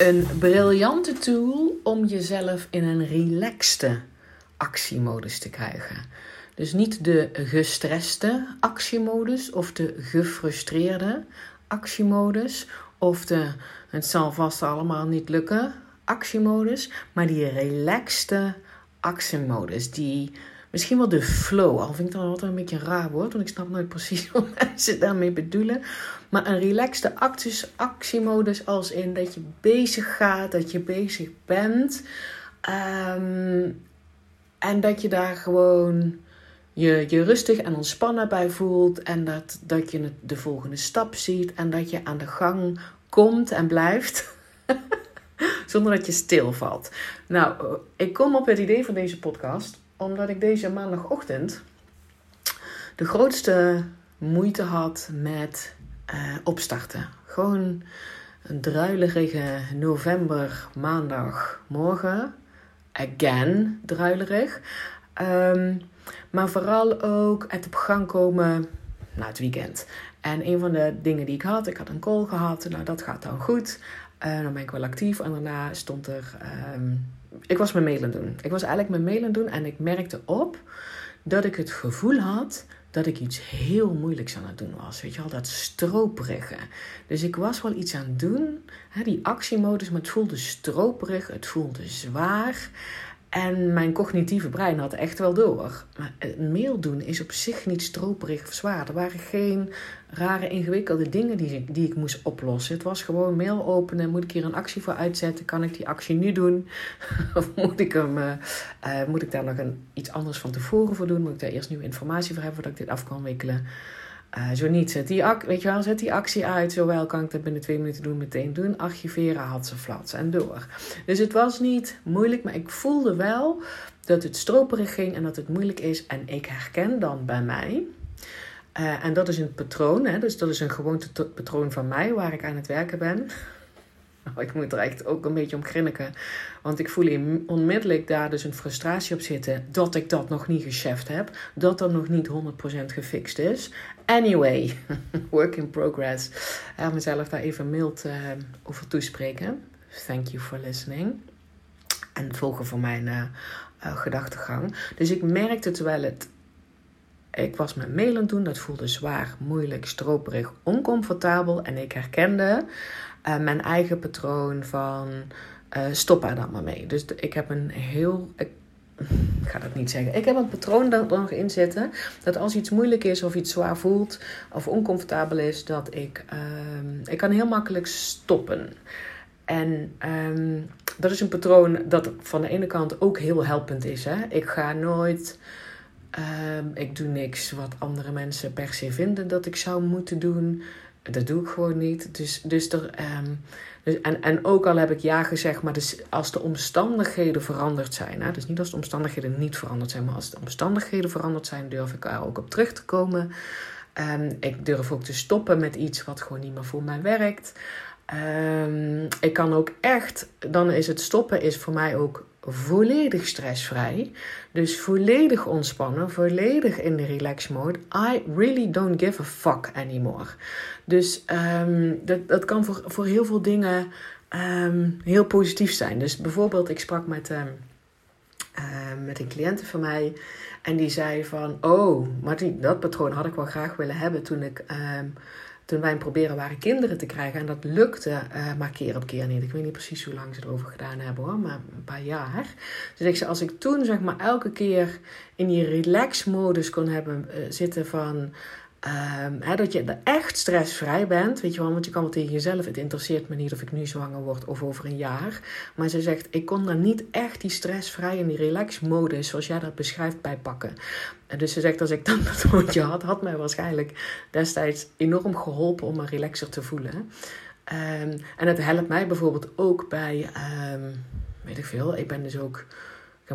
Een briljante tool om jezelf in een relaxte actiemodus te krijgen. Dus niet de gestreste actiemodus of de gefrustreerde actiemodus of de het zal vast allemaal niet lukken actiemodus, maar die relaxte actiemodus, die misschien wel de flow, al vind ik dat altijd een beetje een raar woord, want ik snap nooit precies wat mensen daarmee bedoelen, maar een relaxte actiemodus als in dat je bezig gaat, dat je bezig bent ehm, en dat je daar gewoon je, je rustig en ontspannen bij voelt en dat, dat je de volgende stap ziet en dat je aan de gang komt en blijft. Zonder dat je stilvalt. Nou, ik kom op het idee van deze podcast omdat ik deze maandagochtend de grootste moeite had met uh, opstarten. Gewoon een druilerige november maandagmorgen. Again druilerig. Um, maar vooral ook het op gang komen na het weekend. En een van de dingen die ik had, ik had een call gehad. Nou, dat gaat dan goed. Uh, dan ben ik wel actief. En daarna stond er. Ehm, ik was mijn mail aan doen. Ik was eigenlijk mijn mail aan doen. En ik merkte op dat ik het gevoel had dat ik iets heel moeilijks aan het doen was. Weet je wel, dat stroperige. Dus ik was wel iets aan het doen. Hè, die actiemodus, maar het voelde stroperig. Het voelde zwaar. En mijn cognitieve brein had echt wel door. Maar het mail doen is op zich niet stroperig of zwaar. Er waren geen rare, ingewikkelde dingen die, die ik moest oplossen. Het was gewoon mail openen. Moet ik hier een actie voor uitzetten? Kan ik die actie nu doen? of moet ik, hem, uh, moet ik daar nog een, iets anders van tevoren voor doen? Moet ik daar eerst nieuwe informatie voor hebben voordat ik dit af kan wikkelen? Uh, zo niet, zet die, weet je wel, zet die actie uit. Zowel kan ik dat binnen twee minuten doen, meteen doen. Archiveren, had ze flats en door. Dus het was niet moeilijk, maar ik voelde wel dat het stroperig ging en dat het moeilijk is. En ik herken dan bij mij, uh, en dat is een patroon, hè, dus dat is een gewoonte patroon van mij waar ik aan het werken ben. Nou, ik moet er echt ook een beetje om grinniken. Want ik voel onmiddellijk daar dus een frustratie op zitten. Dat ik dat nog niet gecheft heb. Dat dat nog niet 100% gefixt is. Anyway, work in progress. Ga mezelf daar even mild uh, over toespreken. Thank you for listening. En volgen van mijn uh, uh, gedachtegang. Dus ik merkte terwijl het ik was met mailen doen, dat voelde zwaar, moeilijk, stroperig, oncomfortabel. En ik herkende uh, mijn eigen patroon van uh, stop er dan maar mee. Dus ik heb een heel. Ga dat niet zeggen. Ik heb een patroon er nog in zitten. Dat als iets moeilijk is of iets zwaar voelt of oncomfortabel is, dat ik. Uh, ik kan heel makkelijk stoppen. En um, dat is een patroon dat van de ene kant ook heel helpend is. Hè? Ik ga nooit. Um, ik doe niks wat andere mensen per se vinden dat ik zou moeten doen. Dat doe ik gewoon niet. Dus, dus er, dus, en, en ook al heb ik ja gezegd, maar dus als de omstandigheden veranderd zijn, hè, dus niet als de omstandigheden niet veranderd zijn, maar als de omstandigheden veranderd zijn, durf ik er ook op terug te komen. Um, ik durf ook te stoppen met iets wat gewoon niet meer voor mij werkt. Um, ik kan ook echt, dan is het stoppen is voor mij ook volledig stressvrij. Dus volledig ontspannen, volledig in de relax mode. I really don't give a fuck anymore. Dus um, dat, dat kan voor, voor heel veel dingen um, heel positief zijn. Dus bijvoorbeeld, ik sprak met, um, met een cliënte van mij. En die zei van, oh, maar die, dat patroon had ik wel graag willen hebben toen ik toen wij proberen waren kinderen te krijgen. En dat lukte uh, maar keer op keer niet. Ik weet niet precies hoe lang ze erover gedaan hebben hoor, maar een paar jaar. Dus ik zei, als ik toen zeg maar elke keer in die relax-modus kon hebben uh, zitten van... Hè, dat je er echt stressvrij bent, weet je wel, want je kan wel tegen jezelf, het interesseert me niet of ik nu zwanger word of over een jaar. Maar ze zegt, ik kon daar niet echt die stressvrij en die relax-modus, zoals jij dat beschrijft, bij pakken. En dus ze zegt, als ik dan dat woordje had, had mij waarschijnlijk destijds enorm geholpen om me relaxer te voelen. Um, en het helpt mij bijvoorbeeld ook bij, um, weet ik veel, ik ben dus ook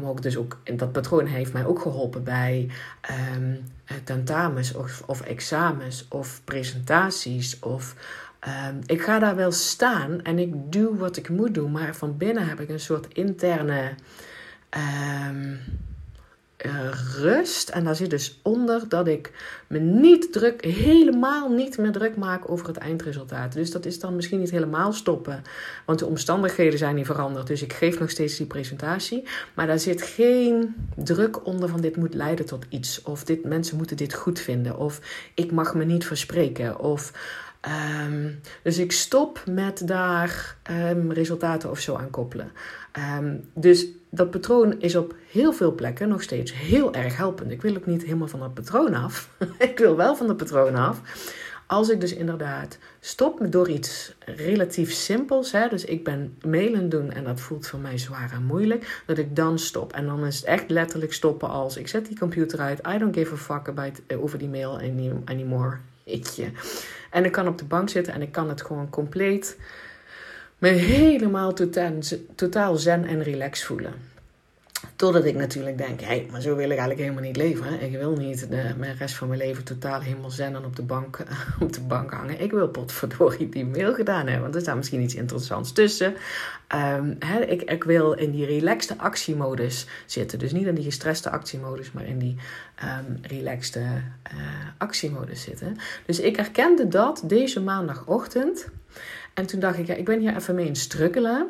heb ook dus ook, dat patroon heeft mij ook geholpen bij um, tentamens of, of examens of presentaties. Of um, ik ga daar wel staan en ik doe wat ik moet doen, maar van binnen heb ik een soort interne. Um, rust. En daar zit dus onder dat ik me niet druk, helemaal niet meer druk maak over het eindresultaat. Dus dat is dan misschien niet helemaal stoppen. Want de omstandigheden zijn niet veranderd. Dus ik geef nog steeds die presentatie. Maar daar zit geen druk onder van dit moet leiden tot iets. Of dit, mensen moeten dit goed vinden. Of ik mag me niet verspreken. Of Ehm, dus ik stop met daar um, resultaten of zo aan koppelen. Um, dus dat patroon is op heel veel plekken nog steeds heel erg helpend. Ik wil ook niet helemaal van dat patroon af. ik wil wel van dat patroon af. Als ik dus inderdaad stop door iets relatief simpels, hè, dus ik ben mailen doen en dat voelt voor mij zwaar en moeilijk, dat ik dan stop. En dan is het echt letterlijk stoppen als ik zet die computer uit, I don't give a fuck about, over die mail anymore. Ietje. En ik kan op de bank zitten en ik kan het gewoon compleet me helemaal totaal, zen en relax voelen. Totdat ik natuurlijk denk, hé, hey, maar zo wil ik eigenlijk helemaal niet leven. Hè? Ik wil niet de, mijn rest van mijn leven totaal helemaal zen en op de bank, op de bank hangen. Ik wil potverdorie die mail gedaan hebben, want er staat misschien iets interessants tussen. Hè, ik, ik wil in die relaxte actiemodus zitten. Dus niet in die gestreste actiemodus, maar in die um, relaxte uh, actiemodus zitten. Dus ik herkende dat deze maandagochtend. En toen dacht ik, ja, ik ben hier even mee in strukkelen.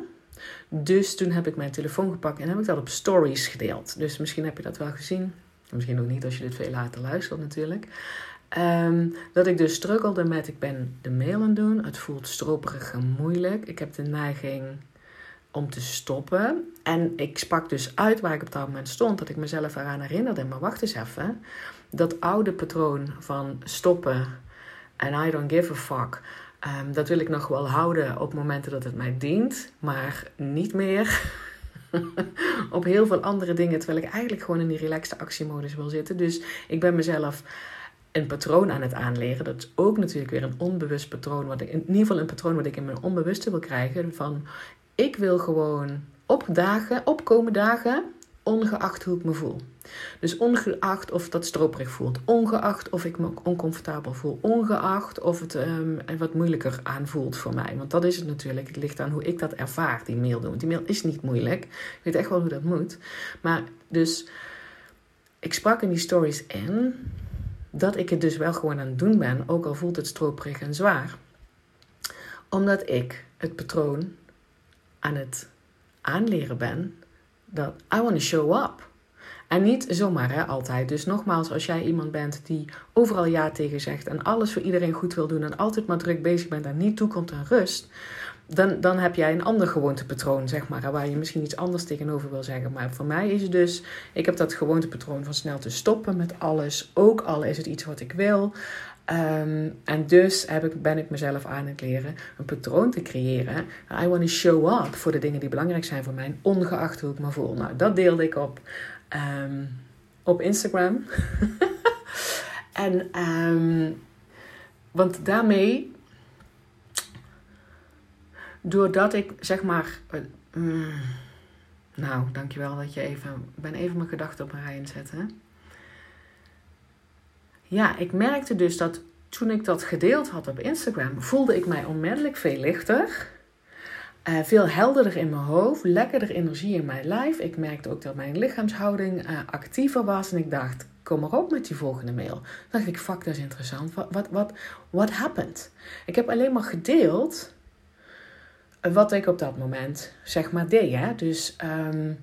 Dus toen heb ik mijn telefoon gepakt en heb ik dat op stories gedeeld. Dus misschien heb je dat wel gezien. Misschien ook niet als je dit veel later luistert natuurlijk. Um, dat ik dus struggelde met, ik ben de mail aan het doen. Het voelt stroperig en moeilijk. Ik heb de neiging om te stoppen. En ik sprak dus uit waar ik op dat moment stond. Dat ik mezelf eraan herinnerde. Maar wacht eens even. Dat oude patroon van stoppen en I don't give a fuck Um, dat wil ik nog wel houden op momenten dat het mij dient, maar niet meer op heel veel andere dingen, terwijl ik eigenlijk gewoon in die relaxte actiemodus wil zitten. Dus ik ben mezelf een patroon aan het aanleren. Dat is ook natuurlijk weer een onbewust patroon, wat ik, in ieder geval een patroon wat ik in mijn onbewuste wil krijgen. Van ik wil gewoon op dagen, opkomen dagen, ongeacht hoe ik me voel. Dus ongeacht of dat stroperig voelt, ongeacht of ik me oncomfortabel voel, ongeacht of het um, wat moeilijker aanvoelt voor mij. Want dat is het natuurlijk. Het ligt aan hoe ik dat ervaar, die mail doen. Want die mail is niet moeilijk. Ik weet echt wel hoe dat moet. Maar dus, ik sprak in die stories in dat ik het dus wel gewoon aan het doen ben, ook al voelt het stroperig en zwaar. Omdat ik het patroon aan het aanleren ben dat I want to show up. En niet zomaar hè, altijd. Dus nogmaals, als jij iemand bent die overal ja tegen zegt en alles voor iedereen goed wil doen en altijd maar druk bezig bent en niet toekomt aan rust, dan, dan heb jij een ander gewoontepatroon, zeg maar, waar je misschien iets anders tegenover wil zeggen. Maar voor mij is het dus, ik heb dat gewoontepatroon van snel te stoppen met alles, ook al is het iets wat ik wil. Um, en dus heb ik, ben ik mezelf aan het leren een patroon te creëren. I want to show up voor de dingen die belangrijk zijn voor mij, ongeacht hoe ik me voel. Nou, dat deelde ik op um, op Instagram. en, um, want daarmee, doordat ik zeg maar. Uh, nou, dankjewel dat je even. Ben even mijn gedachten op een rij aan zetten. Ja, ik merkte dus dat toen ik dat gedeeld had op Instagram, voelde ik mij onmiddellijk veel lichter. Uh, veel helderder in mijn hoofd, lekkerder energie in mijn lijf. Ik merkte ook dat mijn lichaamshouding uh, actiever was. En ik dacht, kom maar op met die volgende mail. Dan dacht ik, fuck, dat is interessant. Wat, wat, wat what happened? Ik heb alleen maar gedeeld wat ik op dat moment, zeg maar, deed. Hè? Dus um,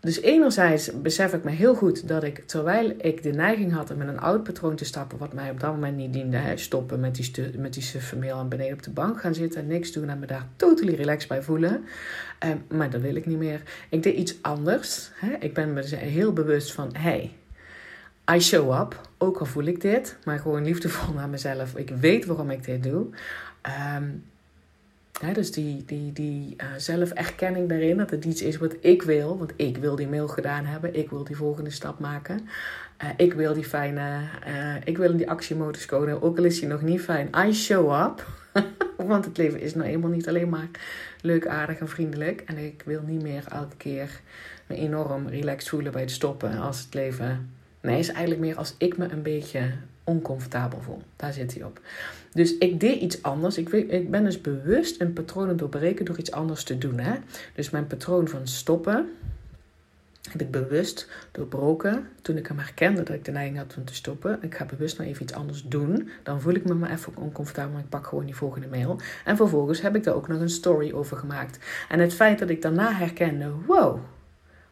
dus enerzijds besef ik me heel goed dat ik, terwijl ik de neiging had om in een oud patroon te stappen, wat mij op dat moment niet diende, stoppen met die, met die suffe mail en beneden op de bank gaan zitten, niks doen en me daar totally relaxed bij voelen. Eh, maar dat wil ik niet meer. Ik deed iets anders. Hè. Ik ben me heel bewust van, hey, I show up, ook al voel ik dit, maar gewoon liefdevol naar mezelf. Ik weet waarom ik dit doe. Um, dus die, die, die uh, zelferkenning daarin, dat het iets is wat ik wil. Want ik wil die mail gedaan hebben. Ik wil die volgende stap maken. Uh, ik wil die fijne, uh, ik wil in die actiemodus komen. Ook al is die nog niet fijn. I show up. want het leven is nou eenmaal niet alleen maar leuk, aardig en vriendelijk. En ik wil niet meer elke keer me enorm relaxed voelen bij het stoppen. Als het leven... Nee, is eigenlijk meer als ik me een beetje oncomfortabel voel. Daar zit hij op. Dus ik deed iets anders. Ik, ik ben dus bewust een patroon doorbreken door iets anders te doen. Hè? Dus mijn patroon van stoppen. heb ik bewust doorbroken toen ik hem herkende dat ik de neiging had om te stoppen. Ik ga bewust nou even iets anders doen. Dan voel ik me maar even oncomfortabel, maar ik pak gewoon die volgende mail. En vervolgens heb ik daar ook nog een story over gemaakt. En het feit dat ik daarna herkende, wow,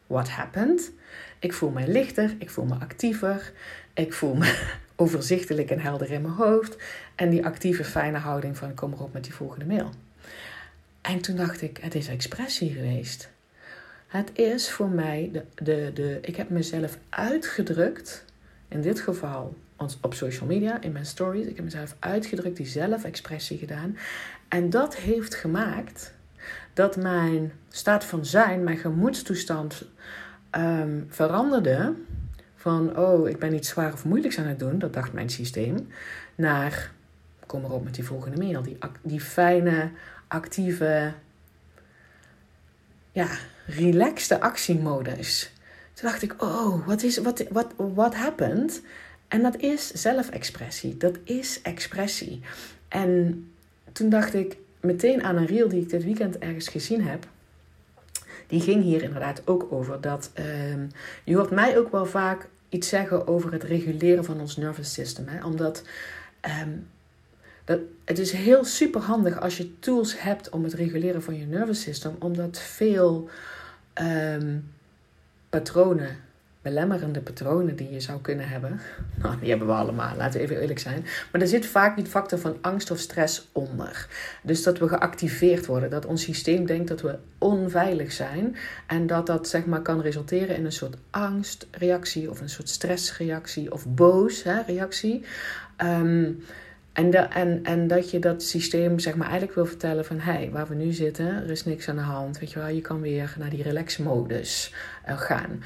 what happened? Ik voel me lichter, ik voel me actiever, ik voel me overzichtelijk en helder in mijn hoofd. En die actieve, fijne houding van kom erop met die volgende mail. En toen dacht ik, het is expressie geweest. Het is voor mij, de, de, de, ik heb mezelf uitgedrukt, in dit geval op social media, in mijn stories. Ik heb mezelf uitgedrukt, die zelfexpressie gedaan. En dat heeft gemaakt dat mijn staat van zijn, mijn gemoedstoestand um, veranderde. Van, oh, ik ben iets zwaar of moeilijks aan het doen, dat dacht mijn systeem. Naar, kom erop met die volgende mail. Die, die fijne, actieve, ja, relaxte actiemodus. Toen dacht ik, oh, wat is, wat, wat, what happened? En dat is zelfexpressie. Dat is expressie. En toen dacht ik meteen aan een reel die ik dit weekend ergens gezien heb. Die ging hier inderdaad ook over dat um, je hoort mij ook wel vaak iets zeggen over het reguleren van ons nervous system. Hè? Omdat um, dat, het is heel super handig als je tools hebt om het reguleren van je nervous system, omdat veel um, patronen, belemmerende patronen die je zou kunnen hebben, nou, die hebben we allemaal, laten we even eerlijk zijn, maar er zit vaak die factor van angst of stress onder. Dus dat we geactiveerd worden, dat ons systeem denkt dat we onveilig zijn en dat dat zeg maar kan resulteren in een soort angstreactie of een soort stressreactie of boos hè, reactie. Um, en, en, en dat je dat systeem zeg maar eigenlijk wil vertellen van... hey, waar we nu zitten, er is niks aan de hand. Weet je wel, je kan weer naar die relax-modus uh, gaan.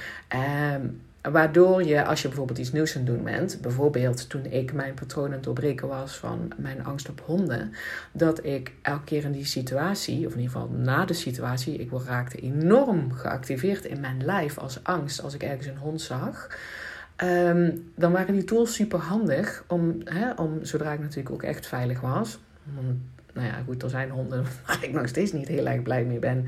Um, waardoor je, als je bijvoorbeeld iets nieuws aan het doen bent... bijvoorbeeld toen ik mijn patroon aan het doorbreken was van mijn angst op honden... dat ik elke keer in die situatie, of in ieder geval na de situatie... ik raakte enorm geactiveerd in mijn lijf als angst als ik ergens een hond zag... Ehm, dan waren die tools super handig om, hè, om, zodra ik natuurlijk ook echt veilig was. nou ja, goed, er zijn honden waar ik nog steeds niet heel erg blij mee ben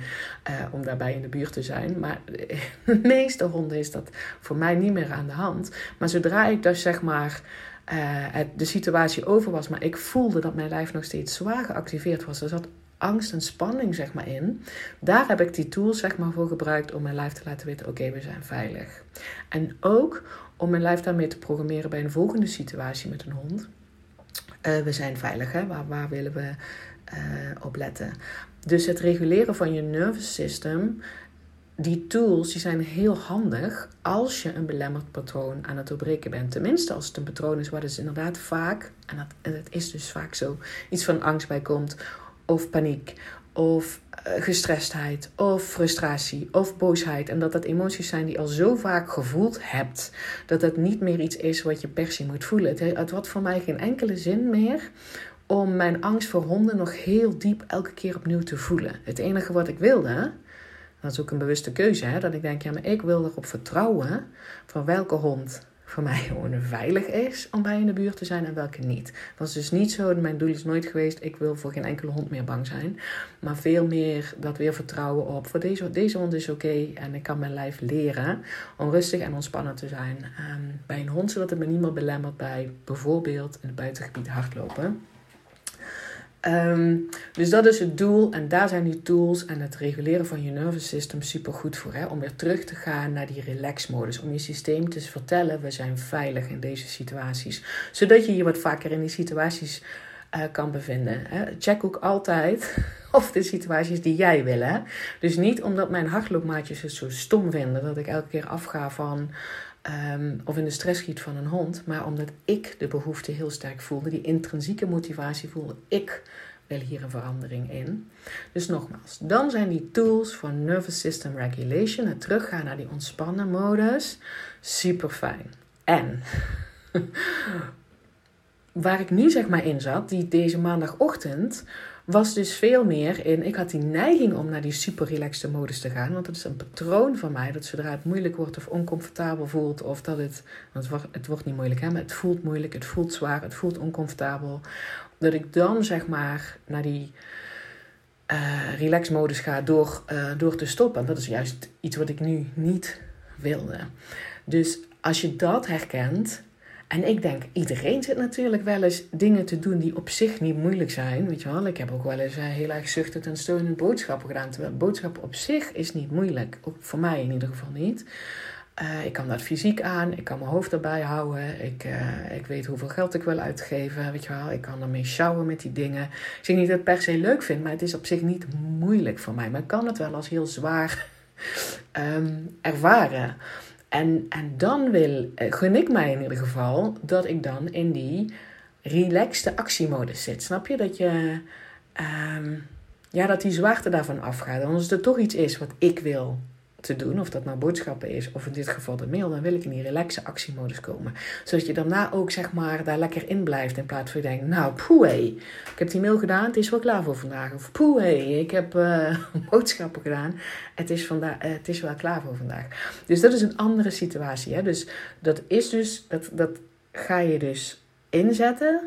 uh, om daarbij in de buurt te zijn. Maar de meeste honden is dat voor mij niet meer aan de hand. Maar zodra ik dus zeg maar het, de situatie over was, maar ik voelde dat mijn lijf nog steeds zwaar geactiveerd was. Er zat angst en spanning zeg maar in. Daar heb ik die tools zeg maar voor gebruikt om mijn lijf te laten weten, oké, we zijn veilig. En ook om mijn lijf daarmee te programmeren bij een volgende situatie met een hond. Uh, we zijn veilig, hè? Waar, waar willen we uh, op letten? Dus het reguleren van je nervous system, die tools, die zijn heel handig als je een belemmerd patroon aan het doorbreken bent. Tenminste, als het een patroon is waar dus inderdaad vaak, en dat, en dat is dus vaak zo, iets van angst bij komt of paniek of gestrestheid of frustratie of boosheid. En dat dat emoties zijn die al zo vaak gevoeld hebt, dat het niet meer iets is wat je per se moet voelen. Het, het had voor mij geen enkele zin meer om mijn angst voor honden nog heel diep elke keer opnieuw te voelen. Het enige wat ik wilde, dat is ook een bewuste keuze, hè, dat ik denk, ja, maar ik wil erop vertrouwen van welke hond voor mij gewoon veilig is om bij in de buurt te zijn en welke niet. Dat is dus niet zo, mijn doel is nooit geweest, ik wil voor geen enkele hond meer bang zijn. Maar veel meer dat weer vertrouwen op, voor deze, deze hond is oké en ik kan mijn lijf leren om rustig en ontspannen te zijn um, bij een hond, zodat het me niet meer belemmert bij bijvoorbeeld in het buitengebied hardlopen. Um, dus dat is het doel en daar zijn die tools en het reguleren van je nervous system super goed voor. Hè? Om weer terug te gaan naar die relax-modus. Om je systeem te vertellen, we zijn veilig in deze situaties. Zodat je je wat vaker in die situaties uh, kan bevinden. Hè? Check ook altijd of de situaties die jij wil. Hè? Dus niet omdat mijn hardloopmaatjes het zo stom vinden dat ik elke keer afga van Um, of in de stress schiet van een hond, maar omdat ik de behoefte heel sterk voelde, die intrinsieke motivatie voelde. Ik wil hier een verandering in. Dus nogmaals, dan zijn die tools voor nervous system regulation, het teruggaan naar die ontspannen modus, super fijn. En waar ik nu zeg maar in zat, die deze maandagochtend, was dus veel meer in. Ik had die neiging om naar die super relaxte modus te gaan. Want dat is een patroon van mij. Dat zodra het moeilijk wordt of oncomfortabel voelt. Of dat het. Het wordt, het wordt niet moeilijk, hè, maar het voelt moeilijk. Het voelt zwaar. Het voelt oncomfortabel. Dat ik dan zeg maar naar die. Uh, relax modus ga door, uh, door te stoppen. En dat is juist iets wat ik nu niet wilde. Dus als je dat herkent, en ik denk, iedereen zit natuurlijk wel eens dingen te doen die op zich niet moeilijk zijn. Weet je wel, ik heb ook wel eens uh, heel erg zuchtend en steunend boodschappen gedaan. Terwijl boodschappen op zich is niet moeilijk. Ook voor mij in ieder geval niet. Uh, ik kan dat fysiek aan, ik kan mijn hoofd erbij houden, ik, uh, ik weet hoeveel geld ik wil uitgeven, weet je wel. Ik kan ermee sjouwen met die dingen. Ik zeg niet dat ik het per se leuk vind, maar het is op zich niet moeilijk voor mij. Maar ik kan het wel als heel zwaar um, ervaren. En, en dan wil, uh, gun ik mij in ieder geval dat ik dan in die relaxte actiemodus zit. Snap je? Dat je, um, ja, dat die zwaarte daarvan afgaat. En als er toch iets is wat ik wil te doen, of dat nou boodschappen is, of in dit geval de mail, dan wil ik in die relaxe actiemodus komen. Zodat je daarna ook zeg maar daar lekker in blijft, in plaats van je denkt, nou poeh ik heb die mail gedaan, het is wel klaar voor vandaag. Of poeh ik heb uh, boodschappen gedaan, het is, vandaag, uh, het is wel klaar voor vandaag. Dus dat is een andere situatie. Hè? Dus dat is dus, dat, dat ga je dus inzetten,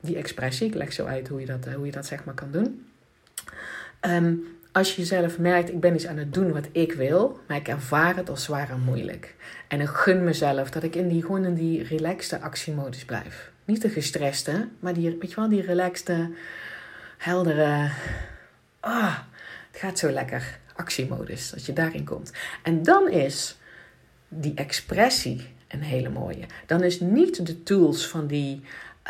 die expressie, ik leg zo uit hoe je dat, hoe je dat zeg maar kan doen. Um, als je zelf merkt, ik ben iets aan het doen wat ik wil, maar ik ervaar het als zwaar en moeilijk. En ik gun mezelf dat ik in die, gewoon in die relaxte actiemodus blijf. Niet de gestreste, maar die, weet je wel, die relaxte, heldere, ah, het gaat zo lekker, actiemodus, dat je daarin komt. En dan is die expressie een hele mooie. Dan is niet de tools van die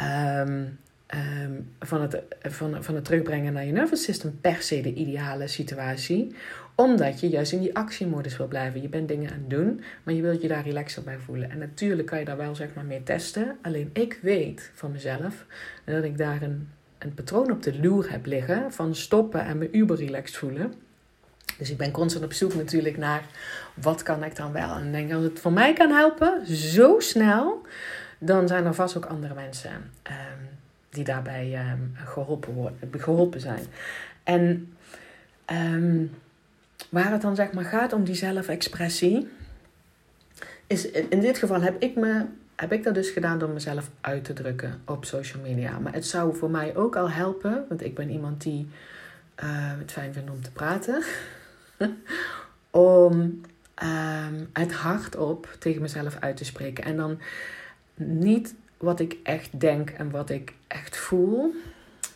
um, um, van, het, van, van het terugbrengen naar je nervous system per se de ideale situatie. Omdat je juist in die actiemodus wil blijven. Je bent dingen aan het doen, maar je wilt je daar relaxer bij voelen. En natuurlijk kan je daar wel zeg maar mee testen. Alleen ik weet van mezelf dat ik daar een, een patroon op de loer heb liggen van stoppen en me uber relaxed voelen. Dus ik ben constant op zoek natuurlijk naar wat kan ik dan wel. En ik denk als het voor mij kan helpen, zo snel, dan zijn er vast ook andere mensen. Um, die daarbij um, geholpen, worden, geholpen zijn. En um, waar het dan zeg maar gaat om die zelfexpressie, is in dit geval heb ik, me, heb ik dat dus gedaan door mezelf uit te drukken op social media. Maar het zou voor mij ook al helpen, want ik ben iemand die uh, het fijn vindt om te praten, om um, het hardop tegen mezelf uit te spreken. En dan niet wat ik echt denk en wat ik echt voel.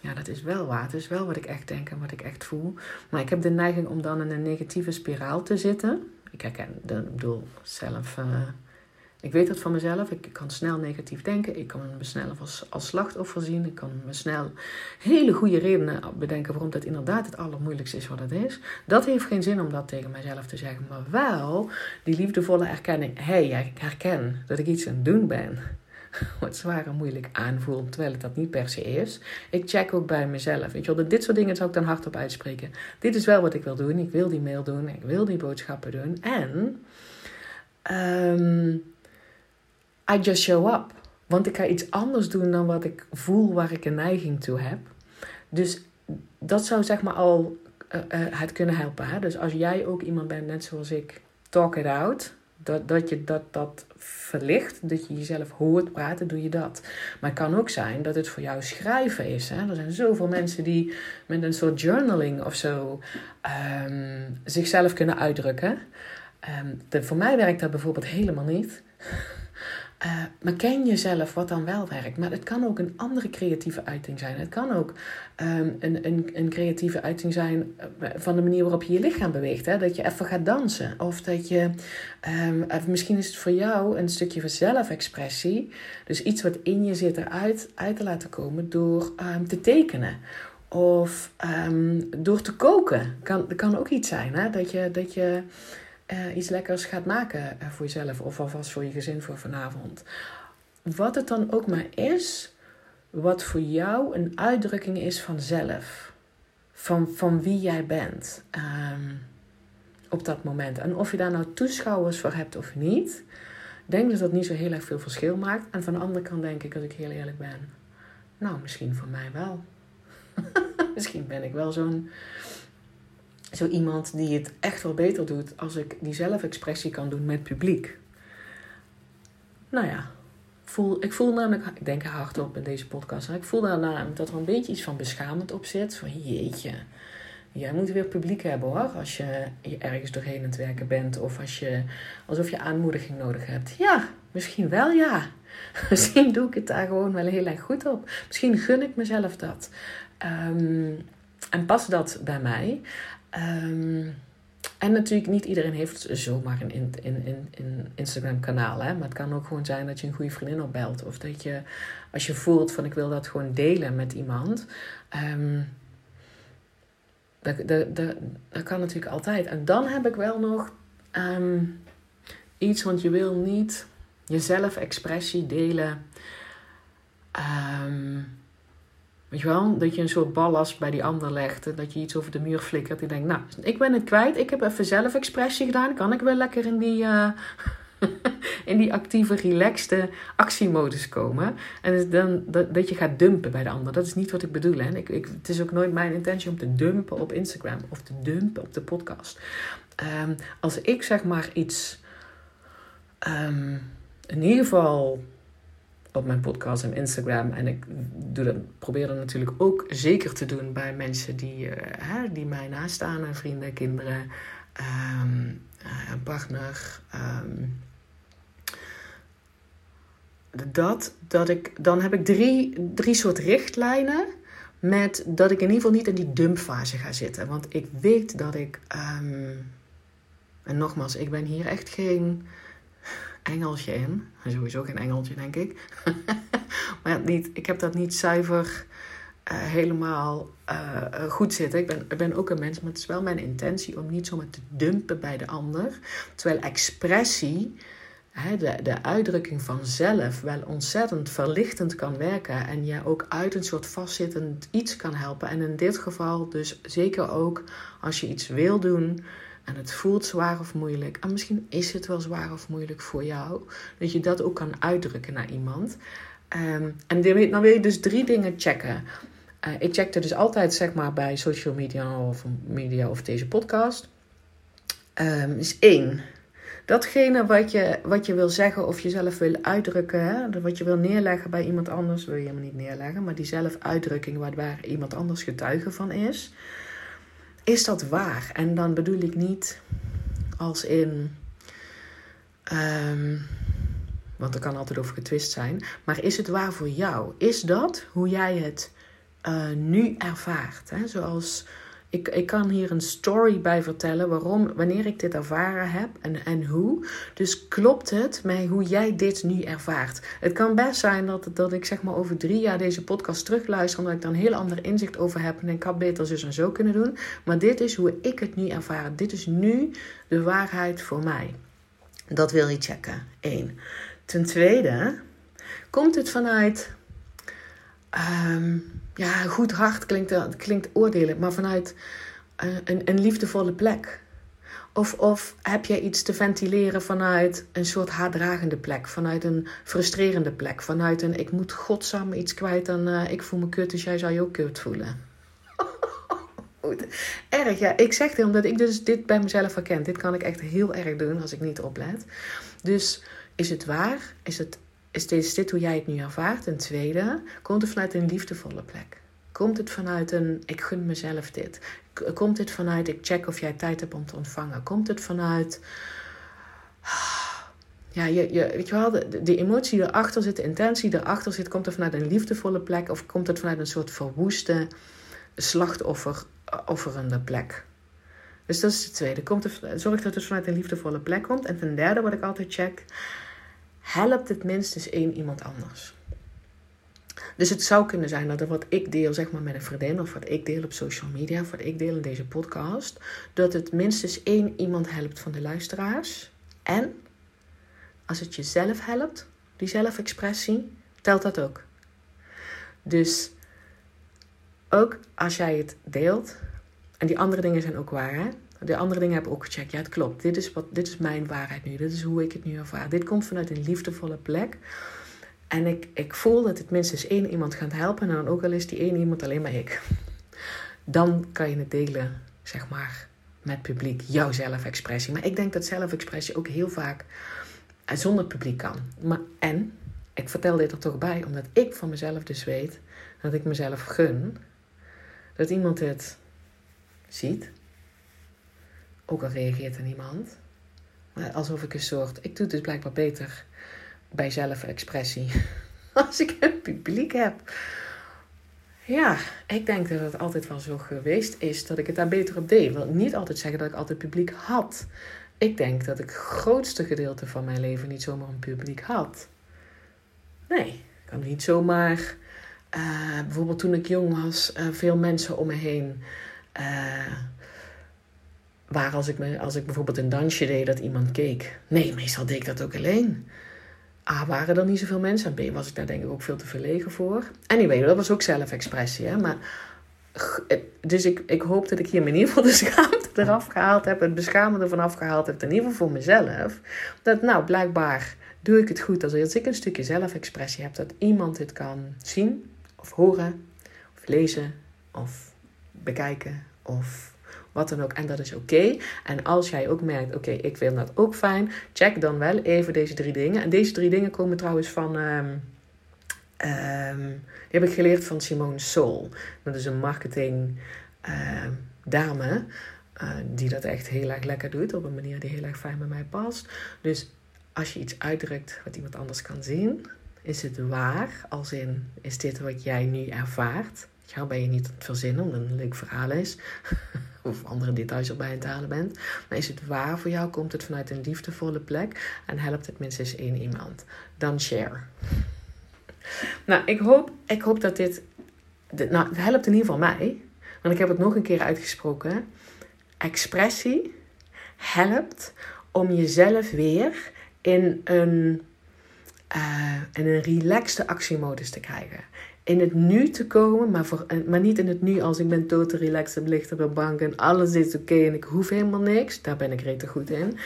Ja, dat is wel waar. Het is wel wat ik echt denk en wat ik echt voel. Maar ik heb de neiging om dan in een negatieve spiraal te zitten. Ik herken, ik bedoel, zelf. Uh, ik weet dat van mezelf. Ik kan snel negatief denken. Ik kan me snel als, slachtoffer zien. Ik kan me snel hele goede redenen bedenken waarom dat inderdaad het allermoeilijkste is wat het is. Dat heeft geen zin om dat tegen mezelf te zeggen. Maar wel die liefdevolle erkenning. Hé, hey, ik herken dat ik iets aan het doen ben wat zwaar en moeilijk aanvoelt, terwijl het dat niet per se is. Ik check ook bij mezelf. Weet je wel, dit soort dingen zou ik dan hardop uitspreken. Dit is wel wat ik wil doen. Ik wil die mail doen. Ik wil die boodschappen doen. En um, I just show up. Want ik ga iets anders doen dan wat ik voel waar ik een neiging toe heb. Dus dat zou zeg maar al uh, uh, het kunnen helpen. Dus als jij ook iemand bent, net zoals ik, talk it out. Dat, dat je dat, dat verlicht, dat je jezelf hoort praten, doe je dat. Maar het kan ook zijn dat het voor jou schrijven is. Hè? Er zijn zoveel mensen die met een soort journaling of zo um, zichzelf kunnen uitdrukken. Um, de, voor mij werkt dat bijvoorbeeld helemaal niet. Uh, maar ken jezelf wat dan wel werkt. Maar het kan ook een andere creatieve uiting zijn. Het kan ook um, een, een, een creatieve uiting zijn eh, van de manier waarop je je lichaam beweegt. Hè? Dat je even gaat dansen. Of dat je, um, misschien is het voor jou een stukje van zelfexpressie. Dus iets wat in je zit eruit uit te laten komen door um, te tekenen. Of door te koken. Kan, dat kan ook iets zijn. Hè? Dat je... Dat je uh, iets lekkers gaat maken uh, voor jezelf of alvast voor je gezin voor vanavond. Wat het dan ook maar is, wat voor jou een uitdrukking is van zelf. Van, van wie jij bent um, op dat moment. En of je daar nou toeschouwers voor hebt of niet, denk dat dat niet zo heel erg veel verschil maakt. En van de andere kant denk ik, als ik heel eerlijk ben, nou, misschien voor mij wel. misschien ben ik wel zo'n zo iemand die het echt wel beter doet als ik die zelfexpressie kan doen met publiek. Nou ja, voel, ik voel namelijk, ik denk hardop in deze podcast, ik voel daarna dat er een beetje iets van beschamend op zit. Van jeetje, jij moet weer publiek hebben hoor. Als je, je ergens doorheen aan het werken bent. Of als je, alsof je aanmoediging nodig hebt. Ja, misschien wel ja. Misschien doe ik het daar gewoon wel heel erg goed op. Misschien gun ik mezelf dat. Ehm, en pas dat bij mij. Um, en natuurlijk, niet iedereen heeft zomaar een in, in, in, in Instagram-kanaal. Maar het kan ook gewoon zijn dat je een goede vriendin opbelt. Of dat je, als je voelt van ik wil dat gewoon delen met iemand. Um, dat, dat, dat, dat, kan natuurlijk altijd. En dan heb ik wel nog um, iets, want je wil niet jezelf expressie delen. Um, Weet je wel, dat je een soort ballast bij die ander legt. En dat je iets over de muur flikkert. Die denkt, nou, ik ben het kwijt. Ik heb even zelf-expressie gedaan. Kan ik wel lekker in die, uh, in die actieve, relaxte actiemodus komen. En dan dat, dat je gaat dumpen bij de ander. Dat is niet wat ik bedoel. Hè. Ik, ik, het is ook nooit mijn intentie om te dumpen op Instagram. Of te dumpen op de podcast. Um, als ik zeg maar iets... Um, in ieder geval op mijn podcast en Instagram. En ik doe probeer dat natuurlijk ook zeker te doen bij mensen die, uh, hè, die mij nastaan. Vrienden, kinderen, um, een partner. Um, dat, dat ik, dan heb ik drie, drie soort richtlijnen. Met dat ik in ieder geval niet in die dumpfase ga zitten. Want ik weet dat ik. Um, en nogmaals, ik ben hier echt geen engeltje in. Sowieso geen engeltje, denk ik. maar niet, ik heb dat niet zuiver uh, helemaal uh, goed zitten. Ik ben, ik ben ook een mens, maar het is wel mijn intentie om niet zomaar te dumpen bij de ander. Terwijl expressie, hè, de, de uitdrukking van zelf, wel ontzettend verlichtend kan werken. En je ook uit een soort vastzittend iets kan helpen. En in dit geval dus zeker ook als je iets wil doen en het voelt zwaar of moeilijk. En misschien is het wel zwaar of moeilijk voor jou. Dat je dat ook kan uitdrukken naar iemand. Um, en dan wil je dus drie dingen checken. Uh, ik checkte dus altijd zeg maar bij social media of media of deze podcast. Um, is één. Datgene wat je, wat je wil zeggen of jezelf wil uitdrukken, hè, wat je wil neerleggen bij iemand anders, wil je helemaal niet neerleggen, maar die zelfuitdrukking waar, waar iemand anders getuige van is is dat waar? En dan bedoel ik niet als in. Um, want er kan altijd over getwist zijn. Maar is het waar voor jou? Is dat hoe jij het uh, nu ervaart? Hè? Zoals ik, ik kan hier een story bij vertellen waarom, wanneer ik dit ervaren heb en, en hoe. Dus klopt het met hoe jij dit nu ervaart? Het kan best zijn dat, dat ik zeg maar over drie jaar deze podcast terugluister, omdat ik dan een heel ander inzicht over heb en ik had beter zus en zo kunnen doen. Maar dit is hoe ik het nu ervaar. Dit is nu de waarheid voor mij. Dat wil je checken. Eén. Ten tweede, komt het vanuit. Um, ja, goed hart klinkt, klinkt oordelen, maar vanuit uh, een, een liefdevolle plek. Of, of heb jij iets te ventileren vanuit een soort haatdragende plek, vanuit een frustrerende plek, vanuit een ik moet godsam iets kwijt en uh, ik voel me kut, dus jij zou je ook kut voelen. erg, ja. Ik zeg dit omdat ik dus dit bij mezelf herken. Dit kan ik echt heel erg doen als ik niet oplet. Dus is het waar? Is het is dit, hoe jij het nu ervaart? Een tweede, komt het vanuit een liefdevolle plek? Komt het vanuit een ik gun mezelf dit? Komt het vanuit ik check of jij tijd hebt om te ontvangen? Komt het vanuit. Ja, je, je, weet je wel, de, emotie erachter zit, de intentie erachter zit, komt het vanuit een liefdevolle plek of komt het vanuit een soort verwoeste, slachtofferende plek? Dus dat is de tweede. Komt zorg dat het vanuit een liefdevolle plek komt. En ten derde, wat ik altijd check, helpt het minstens één iemand anders. Dus het zou kunnen zijn dat er wat ik deel, zeg maar met een vriendin, of wat ik deel op social media, of wat ik deel in deze podcast, dat het minstens één iemand helpt van de luisteraars. En als het jezelf helpt, die zelfexpressie, telt dat ook. Dus ook als jij het deelt, en die andere dingen zijn ook waar, hè? De andere dingen heb ik ook gecheckt. Ja, het klopt. Dit is, wat, dit is mijn waarheid nu. Dit is hoe ik het nu ervaar. Dit komt vanuit een liefdevolle plek. En ik, ik voel dat het minstens één iemand gaat helpen. En dan ook al is die één iemand alleen maar ik. Dan kan je het delen, zeg maar, met publiek. Jouw zelfexpressie. Maar ik denk dat zelfexpressie ook heel vaak zonder publiek kan. Maar, en, ik vertel dit er toch bij, omdat ik van mezelf dus weet dat ik mezelf gun dat iemand het ziet. Ook al reageert er niemand. Maar alsof ik een soort. Ik doe het dus blijkbaar beter bij zelfexpressie. Als ik een publiek heb. Ja, ik denk dat het altijd wel zo geweest is dat ik het daar beter op deed. Ik wil niet altijd zeggen dat ik altijd publiek had. Ik denk dat ik het grootste gedeelte van mijn leven niet zomaar een publiek had. Nee, ik kan niet zomaar. Uh, bijvoorbeeld toen ik jong was, uh, veel mensen om me heen. Waar als ik, me, als ik bijvoorbeeld een dansje deed, dat iemand keek. Nee, meestal deed ik dat ook alleen. A, waren er niet zoveel mensen. En B, was ik daar denk ik ook veel te verlegen voor. Anyway, dat was ook zelfexpressie. Hè? Maar, dus ik, ik hoop dat ik hier in ieder geval de schaamte eraf gehaald heb. Het beschamen ervan afgehaald heb. In ieder geval voor mezelf. Dat nou, blijkbaar doe ik het goed. Als ik een stukje zelfexpressie heb. Dat iemand dit kan zien. Of horen. Of lezen. Of bekijken. Of wat dan ook. En dat is oké. En als jij ook merkt, oké, ik vind dat ook fijn, check dan wel even deze drie dingen. En deze drie dingen komen trouwens van. Um, die heb ik geleerd van Simone Soul. Dat is een marketing uh, dame. Uh, die dat echt heel erg lekker doet. Op een manier die heel erg fijn bij mij past. Dus als je iets uitdrukt wat iemand anders kan zien. Is het waar? Als in, is dit wat jij nu ervaart? Ja, ben je niet aan het verzinnen omdat het een leuk verhaal is. of andere details erbij aan het halen bent. Maar is het waar voor jou? Komt het vanuit een liefdevolle plek? En helpt het minstens één iemand? Dan share. Nou, ik hoop, ik hoop dat dit... Nou, het helpt in ieder geval mij. Want ik heb het nog een keer uitgesproken. Expressie helpt om jezelf weer in een, uh, in een relaxte actiemodus te krijgen in het nu te komen, maar, voor, maar niet in het nu als ik ben totaal relaxed en ligt op de bank en alles is oké en ik hoef helemaal niks. Daar ben ik rete goed in.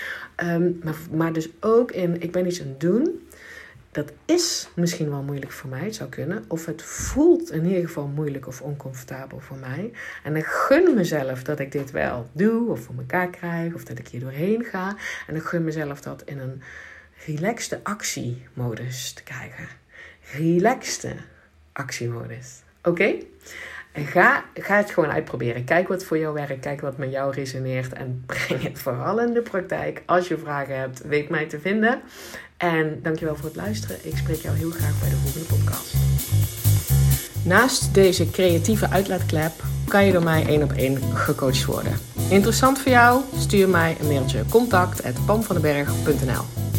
Um, maar, maar dus ook in, ik ben iets aan het doen. Dat is misschien wel moeilijk voor mij, het zou kunnen. Of het voelt in ieder geval moeilijk of oncomfortabel voor mij. En ik gun mezelf dat ik dit wel doe, of voor elkaar krijg, of dat ik hier doorheen ga. En ik gun mezelf dat in een relaxte actiemodus te krijgen. Relaxte actiemodus. Oké? Ga, ga het gewoon uitproberen. Kijk wat voor jou werkt. Kijk wat met jou resoneert. En breng het vooral in de praktijk. Als je vragen hebt, weet mij te vinden. En dankjewel voor het luisteren. Ik spreek jou heel graag bij de volgende podcast. Naast deze creatieve uitlaatklep kan je door mij één op één gecoacht worden. Interessant voor jou? Stuur mij een mailtje contact@pamvandenberg.nl